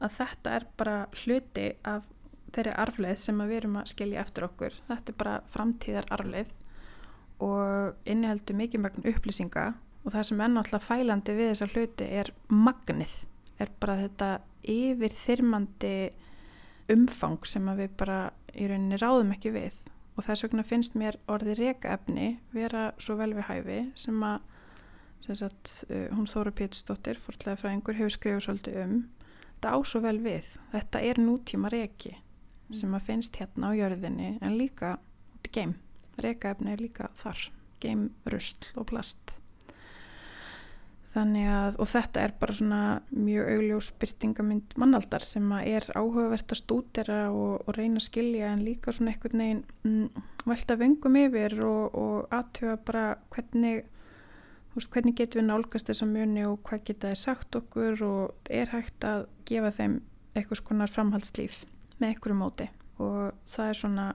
að þetta er bara hluti af þeirri arfleð sem við erum að skilja eftir okkur. Þetta er bara framtíðar arfleð og inniheldur mikið magn upplýsinga og það sem er náttúrulega fælandi við þessa hluti er magnið. Er bara þetta yfir þyrmandi umfang sem við bara í rauninni ráðum ekki við og þess vegna finnst mér orði rekaefni vera svo vel við hæfi sem að sem sagt, uh, hún Þóra Pétursdóttir fórtlega frá einhver hefur skrifað svolítið um. Þetta á svo vel við. Þetta er nútíma reki mm. sem að finnst hérna á jörðinni en líka út í geim. Rekaefni er líka þar. Geim, rustl og plast Þannig að, og þetta er bara svona mjög augljós byrtingamind mannaldar sem að er áhugavert að stúdera og, og reyna að skilja en líka svona einhvern veginn mm, velta vöngum yfir og, og aðtöfa bara hvernig, veist, hvernig getum við nálgast þessa muni og hvað geta þið sagt okkur og er hægt að gefa þeim eitthvað skonar framhaldslíf með einhverju móti og það er svona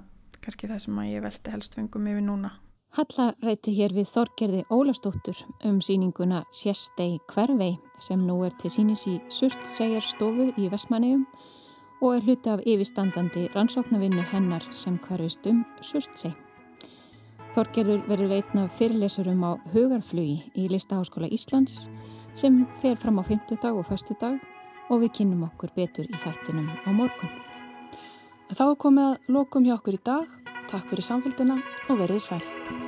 kannski það sem að ég velti helst vöngum yfir núna. Halla rætti hér við Þorgerði Ólastóttur um síninguna Sjestei Hvervei sem nú er til sínis í Surtsæjarstofu í Vestmanniðum og er hluti af yfirstandandi rannsóknarvinnu hennar sem hverfist um Surtsæ. Þorgerður verður veitna fyrirlesurum á Hugarflugi í Listaháskóla Íslands sem fer fram á 50 dag og 1. dag og við kynum okkur betur í þættinum á morgun. Þá komið að lokum hjá okkur í dag. Takk fyrir samfélgina og verið sæl.